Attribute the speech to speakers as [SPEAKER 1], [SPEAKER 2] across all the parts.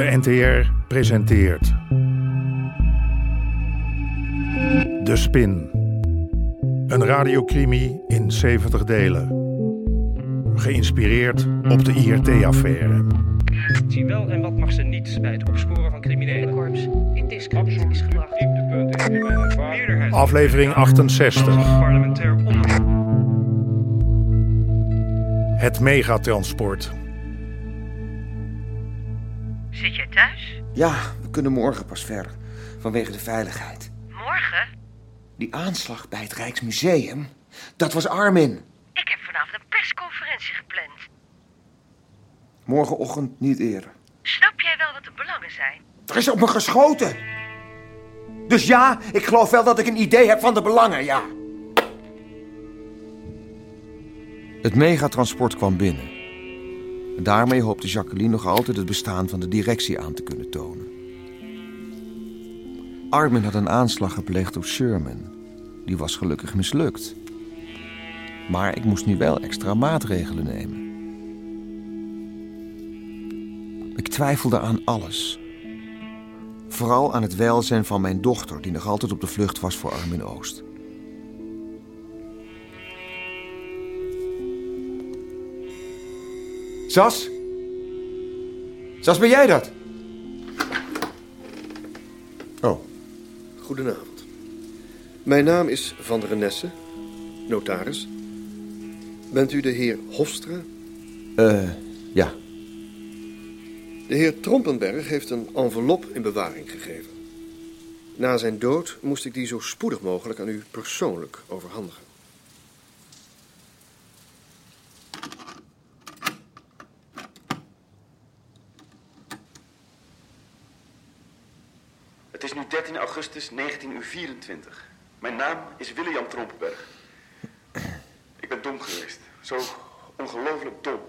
[SPEAKER 1] De NTR presenteert. De Spin. Een radiocrimi in 70 delen. Geïnspireerd op de IRT-affaire.
[SPEAKER 2] Zie wel en wat mag ze niet bij het opsporen van criminelen.
[SPEAKER 3] Korps indiscreet is gebracht.
[SPEAKER 1] Aflevering 68.
[SPEAKER 2] Parlementair onderzoek.
[SPEAKER 1] Het megatransport.
[SPEAKER 3] Zit jij thuis?
[SPEAKER 4] Ja, we kunnen morgen pas verder. Vanwege de veiligheid.
[SPEAKER 3] Morgen?
[SPEAKER 4] Die aanslag bij het Rijksmuseum, dat was Armin.
[SPEAKER 3] Ik heb vanavond een persconferentie gepland.
[SPEAKER 4] Morgenochtend niet eerder.
[SPEAKER 3] Snap jij wel wat de belangen zijn?
[SPEAKER 4] Er is op me geschoten. Dus ja, ik geloof wel dat ik een idee heb van de belangen, ja. Het megatransport kwam binnen. Daarmee hoopte Jacqueline nog altijd het bestaan van de directie aan te kunnen tonen. Armin had een aanslag gepleegd op Sherman. Die was gelukkig mislukt. Maar ik moest nu wel extra maatregelen nemen. Ik twijfelde aan alles. Vooral aan het welzijn van mijn dochter, die nog altijd op de vlucht was voor Armin Oost. Sas? Sas, ben jij dat? Oh,
[SPEAKER 5] Goedenavond. Mijn naam is Van der Renesse, notaris. Bent u de heer Hofstra?
[SPEAKER 4] eh, ja.
[SPEAKER 5] De heer Trompenberg heeft een envelop in bewaring gegeven. Na zijn dood moest ik die zo spoedig mogelijk aan u persoonlijk overhandigen.
[SPEAKER 6] Het is nu 13 augustus 1924. Mijn naam is William Trompenberg. Ik ben dom geweest. Zo ongelooflijk dom.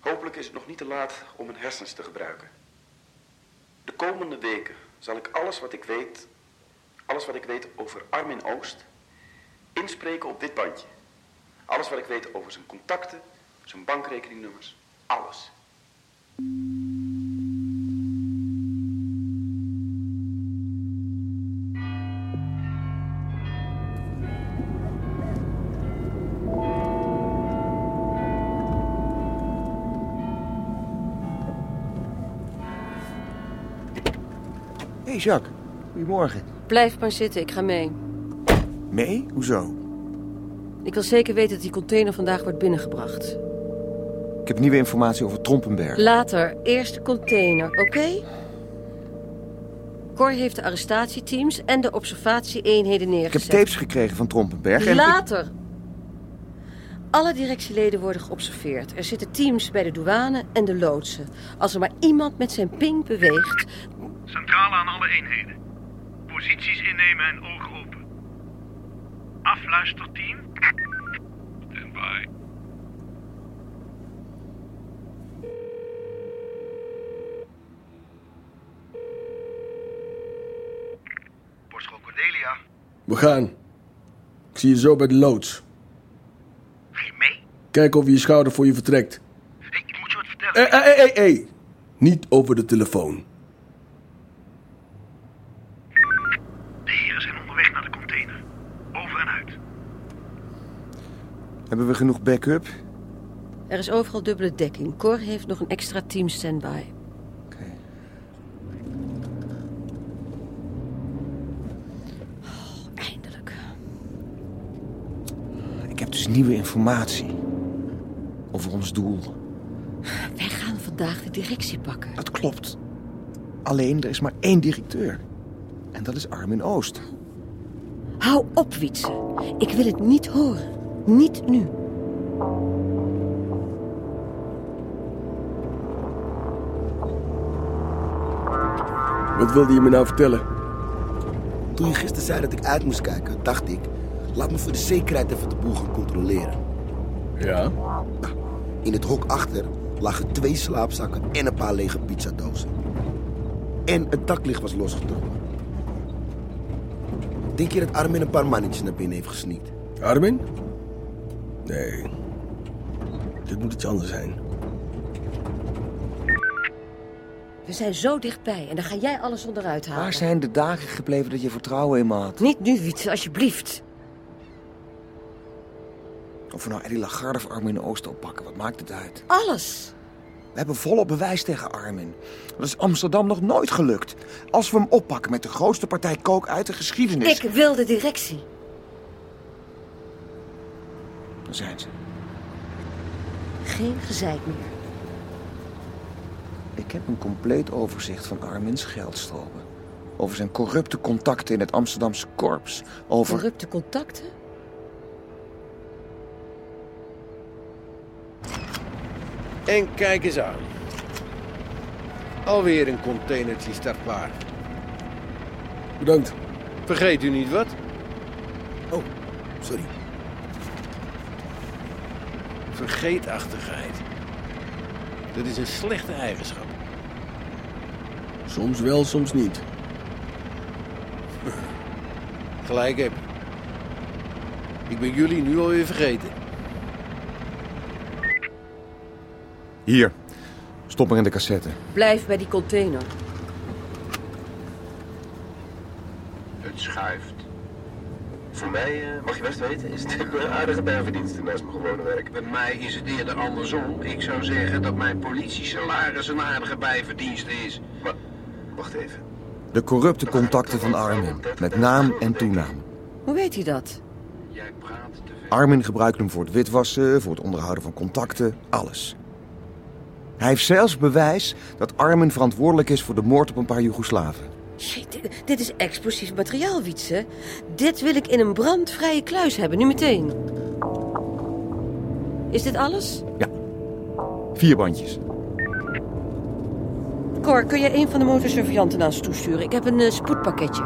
[SPEAKER 6] Hopelijk is het nog niet te laat om mijn hersens te gebruiken. De komende weken zal ik alles wat ik weet, alles wat ik weet over Armin Oost, inspreken op dit bandje. Alles wat ik weet over zijn contacten, zijn bankrekeningnummers, alles.
[SPEAKER 4] Hey Jacques, goedemorgen.
[SPEAKER 7] Blijf maar zitten, ik ga mee.
[SPEAKER 4] Mee? Hoezo?
[SPEAKER 7] Ik wil zeker weten dat die container vandaag wordt binnengebracht.
[SPEAKER 4] Ik heb nieuwe informatie over Trompenberg.
[SPEAKER 7] Later, eerst de container, oké? Cor heeft de arrestatieteams en de observatieeenheden
[SPEAKER 4] Ik heb
[SPEAKER 7] neergezet.
[SPEAKER 4] tapes gekregen van Trompenberg en...
[SPEAKER 7] Later! Alle directieleden worden geobserveerd. Er zitten teams bij de douane en de loodsen. Als er maar iemand met zijn ping beweegt...
[SPEAKER 8] Centrale aan alle eenheden. Posities innemen en ogen open. Afluisterteam. Standby. Postschool Cordelia.
[SPEAKER 9] We gaan. Ik zie je zo bij de loods.
[SPEAKER 8] Ga je mee?
[SPEAKER 9] Kijk over je schouder voor je vertrekt.
[SPEAKER 8] Hey, ik moet je wat vertellen.
[SPEAKER 9] Hé, hé, hé. Niet over de telefoon.
[SPEAKER 8] De heren zijn onderweg naar de container.
[SPEAKER 4] Hebben we genoeg backup?
[SPEAKER 7] Er is overal dubbele dekking. Cor heeft nog een extra team standby.
[SPEAKER 4] Oké.
[SPEAKER 7] Eindelijk.
[SPEAKER 4] Ik heb dus nieuwe informatie. Over ons doel.
[SPEAKER 7] Wij gaan vandaag de directie pakken.
[SPEAKER 4] Dat klopt. Alleen, er is maar één directeur. En dat is Armin Oost.
[SPEAKER 7] Hou op, Wietse. Ik wil het niet horen. Niet nu.
[SPEAKER 9] Wat wilde je me nou vertellen?
[SPEAKER 10] Toen je gisteren zei dat ik uit moest kijken, dacht ik... laat me voor de zekerheid even de boel gaan controleren.
[SPEAKER 9] Ja?
[SPEAKER 10] In het hok achter lagen twee slaapzakken en een paar lege pizzadozen. En het daklicht was losgetrokken. Denk je dat Armin een paar mannetjes naar binnen heeft gesneakt?
[SPEAKER 9] Armin? Nee. Dit moet iets anders zijn.
[SPEAKER 7] We zijn zo dichtbij en dan ga jij alles onderuit halen.
[SPEAKER 4] Waar zijn de dagen gebleven dat je vertrouwen in me had?
[SPEAKER 7] Niet nu, Wietse, alsjeblieft.
[SPEAKER 4] Of we nou Eddie Lagarde of Armin Oost oppakken, wat maakt het uit?
[SPEAKER 7] Alles.
[SPEAKER 4] We hebben volop bewijs tegen Armin. Dat is Amsterdam nog nooit gelukt. Als we hem oppakken met de grootste partij kook uit de geschiedenis...
[SPEAKER 7] Ik wil de directie.
[SPEAKER 4] Dan zijn ze.
[SPEAKER 7] Geen gezeik meer.
[SPEAKER 4] Ik heb een compleet overzicht van Armin's geldstromen. Over zijn corrupte contacten in het Amsterdamse korps. Over...
[SPEAKER 7] Corrupte contacten?
[SPEAKER 11] En kijk eens aan. Alweer een containertje staat klaar.
[SPEAKER 9] Bedankt.
[SPEAKER 11] Vergeet u niet wat?
[SPEAKER 10] Oh, sorry.
[SPEAKER 11] Vergeetachtigheid. Dat is een slechte eigenschap.
[SPEAKER 9] Soms wel, soms niet.
[SPEAKER 11] Gelijk heb je. Ik ben jullie nu alweer vergeten.
[SPEAKER 4] Hier. Stop maar in de cassette.
[SPEAKER 7] Blijf bij die container.
[SPEAKER 12] Het schuift. Voor mij, eh, mag je best weten, is het een aardige bijverdienste naast mijn gewone werk.
[SPEAKER 8] Bij mij is het eerder andersom. Ik zou zeggen dat mijn politiesalaris een aardige bijverdienste is.
[SPEAKER 12] Maar, wacht even.
[SPEAKER 4] De corrupte contacten van Armin. Met naam en toenaam.
[SPEAKER 7] Hoe weet hij dat?
[SPEAKER 8] Jij praat te veel.
[SPEAKER 4] Armin gebruikt hem voor het witwassen, voor het onderhouden van contacten, alles. Hij heeft zelfs bewijs dat Armin verantwoordelijk is voor de moord op een paar Joegoslaven.
[SPEAKER 7] Shit, dit, dit is explosief materiaal, Wietse. Dit wil ik in een brandvrije kluis hebben, nu meteen. Is dit alles?
[SPEAKER 4] Vier bandjes.
[SPEAKER 7] Cor, kun je een van de motorsurveillanten naar ons toesturen? Ik heb een eh, spoedpakketje.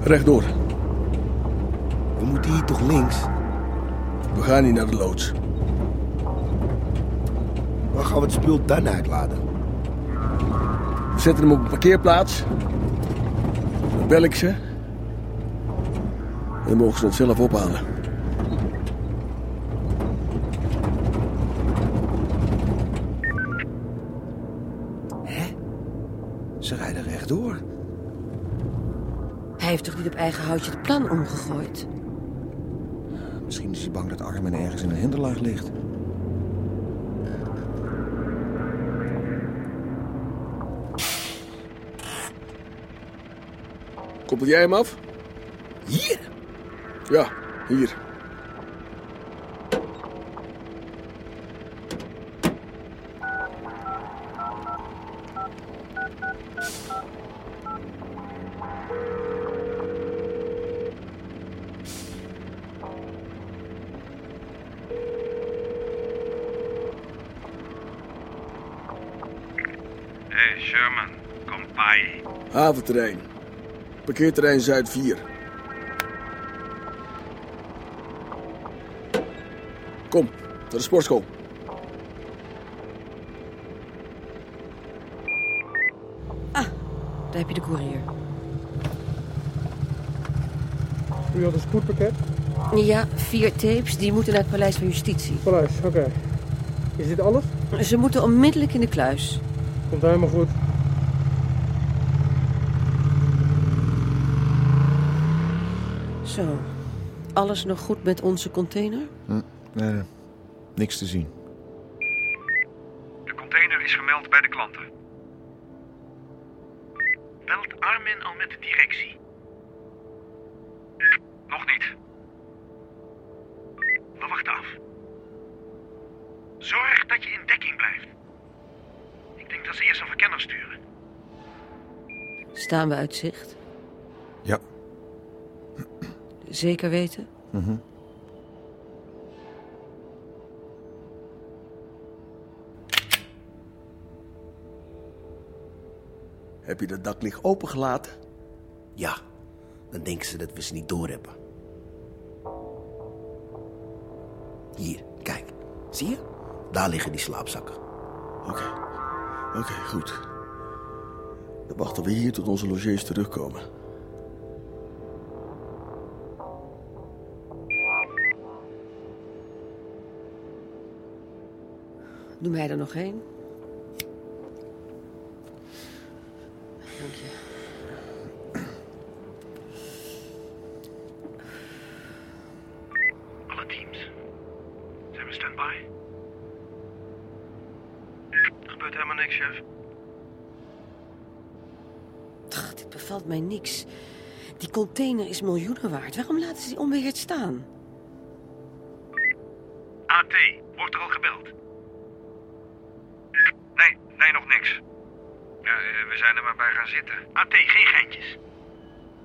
[SPEAKER 9] Rechtdoor.
[SPEAKER 10] We moeten hier toch links?
[SPEAKER 9] We gaan niet naar de loods.
[SPEAKER 10] Waar gaan we het spul dan uitladen?
[SPEAKER 9] We zetten hem op een parkeerplaats. Dan bel ik ze. En dan mogen ze het zelf ophalen.
[SPEAKER 4] Ze rijden rechtdoor.
[SPEAKER 7] Hij heeft toch niet op eigen houtje het plan omgegooid?
[SPEAKER 4] Is bang dat Armin ergens in een hinderlaag ligt.
[SPEAKER 9] Koppel jij hem af?
[SPEAKER 10] Hier?
[SPEAKER 9] Ja, hier.
[SPEAKER 8] Sherman, kom bij.
[SPEAKER 9] Haventerrein. Parkeerterrein Zuid 4. Kom, naar de sportschool.
[SPEAKER 7] Daar heb je de courier.
[SPEAKER 13] U had een spoedpakket?
[SPEAKER 7] Ja, vier tapes. Die moeten naar het Paleis van Justitie.
[SPEAKER 13] Paleis, oké. Is dit alles?
[SPEAKER 7] Ze moeten onmiddellijk in de kluis.
[SPEAKER 13] Komt helemaal goed.
[SPEAKER 7] Zo. Alles nog goed met onze container?
[SPEAKER 4] Hm, nee, niks te zien.
[SPEAKER 8] De container is gemeld bij de klanten. Belt Armin al met de directie? Nog niet. We wachten af. Zorg dat je in dekking blijft. Ik denk dat sturen.
[SPEAKER 7] Staan we uit zicht?
[SPEAKER 4] Ja.
[SPEAKER 7] Zeker weten?
[SPEAKER 4] Mhm.
[SPEAKER 10] Heb je dat daklicht opengelaten? Ja, dan denken ze dat we ze niet doorhebben. Hier, kijk. Zie je? Daar liggen die slaapzakken.
[SPEAKER 9] Oké, oké, goed. Dan wachten we hier tot onze logés terugkomen.
[SPEAKER 7] Doe mij er nog heen. Container is miljoenen waard. Waarom laten ze die onbeheerd staan?
[SPEAKER 14] AT, wordt er al gebeld? Nee, nee, nog niks. Ja, eh, we zijn er maar bij gaan zitten. AT, geen geintjes.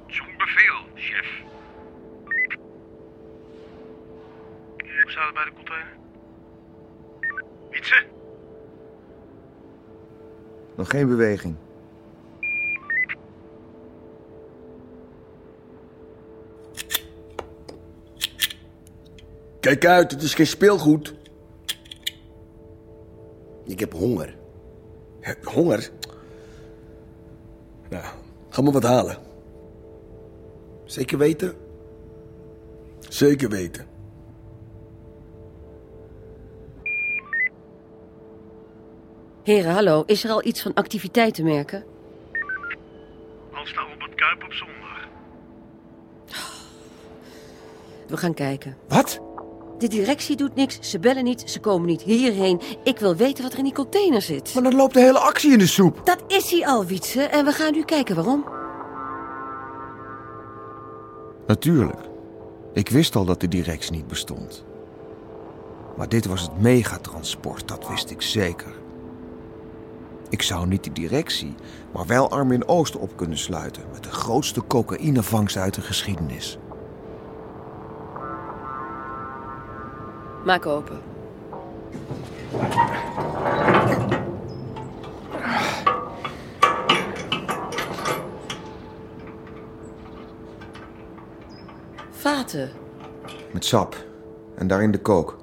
[SPEAKER 14] Zo'n bevel, chef. Hoe staat het bij de container? Wietse?
[SPEAKER 4] Nog geen beweging.
[SPEAKER 9] Kijk uit, het is geen speelgoed.
[SPEAKER 10] Ik heb honger.
[SPEAKER 9] Honger? Nou, ga maar wat halen.
[SPEAKER 10] Zeker weten?
[SPEAKER 9] Zeker weten.
[SPEAKER 7] Heren, hallo. Is er al iets van activiteit te merken?
[SPEAKER 14] Al staan we op het Kuip op zondag.
[SPEAKER 7] We gaan kijken.
[SPEAKER 9] Wat?
[SPEAKER 7] De directie doet niks, ze bellen niet, ze komen niet hierheen. Ik wil weten wat er in die container zit.
[SPEAKER 4] Maar dan loopt de hele actie in de soep.
[SPEAKER 7] Dat is hij al, Wietse. En we gaan nu kijken waarom.
[SPEAKER 4] Natuurlijk. Ik wist al dat de directie niet bestond. Maar dit was het megatransport, dat wist ik zeker. Ik zou niet de directie, maar wel Armin Oost op kunnen sluiten... met de grootste cocaïnevangst uit de geschiedenis.
[SPEAKER 7] Maak open. Vaten.
[SPEAKER 4] Met sap. En daarin de kook.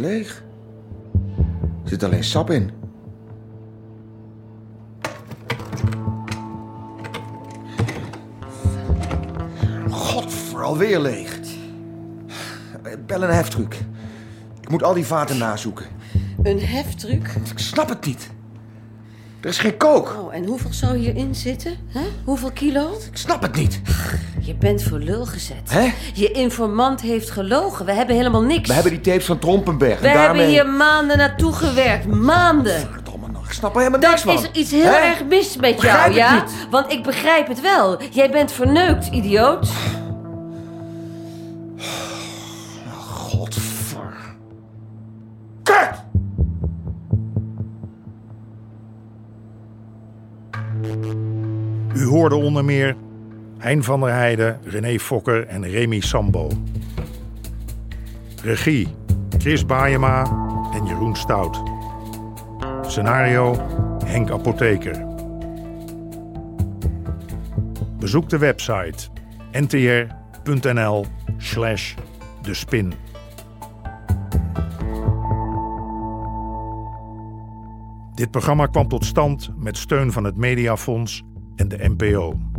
[SPEAKER 4] Leeg. Er zit alleen sap in. Godver, alweer leeg. Bel een heftruck. Ik moet al die vaten nazoeken.
[SPEAKER 7] Een heftruck?
[SPEAKER 4] Ik snap het niet. Er is geen kook.
[SPEAKER 7] Oh, en hoeveel zou hierin zitten? Hè? Hoeveel kilo?
[SPEAKER 4] Ik snap het niet.
[SPEAKER 7] Je bent voor lul gezet.
[SPEAKER 4] Hè?
[SPEAKER 7] Je informant heeft gelogen. We hebben helemaal niks.
[SPEAKER 4] We hebben die tapes van Trompenberg.
[SPEAKER 7] We
[SPEAKER 4] en daarmee...
[SPEAKER 7] hebben hier maanden naartoe gewerkt. Maanden.
[SPEAKER 4] Ik snap er helemaal niks van.
[SPEAKER 7] is er iets heel
[SPEAKER 4] Hè?
[SPEAKER 7] erg mis met
[SPEAKER 4] Begrijp
[SPEAKER 7] jou, ja?
[SPEAKER 4] niet.
[SPEAKER 7] Want ik begrijp het wel. Jij bent verneukt, idioot.
[SPEAKER 1] Hoorde onder meer Hein van der Heijden, René Fokker en Remy Sambo. Regie Chris Baayema en Jeroen Stout. Scenario Henk Apotheker. Bezoek de website ntr.nl slash de spin. Dit programma kwam tot stand met steun van het Mediafonds en de NPO.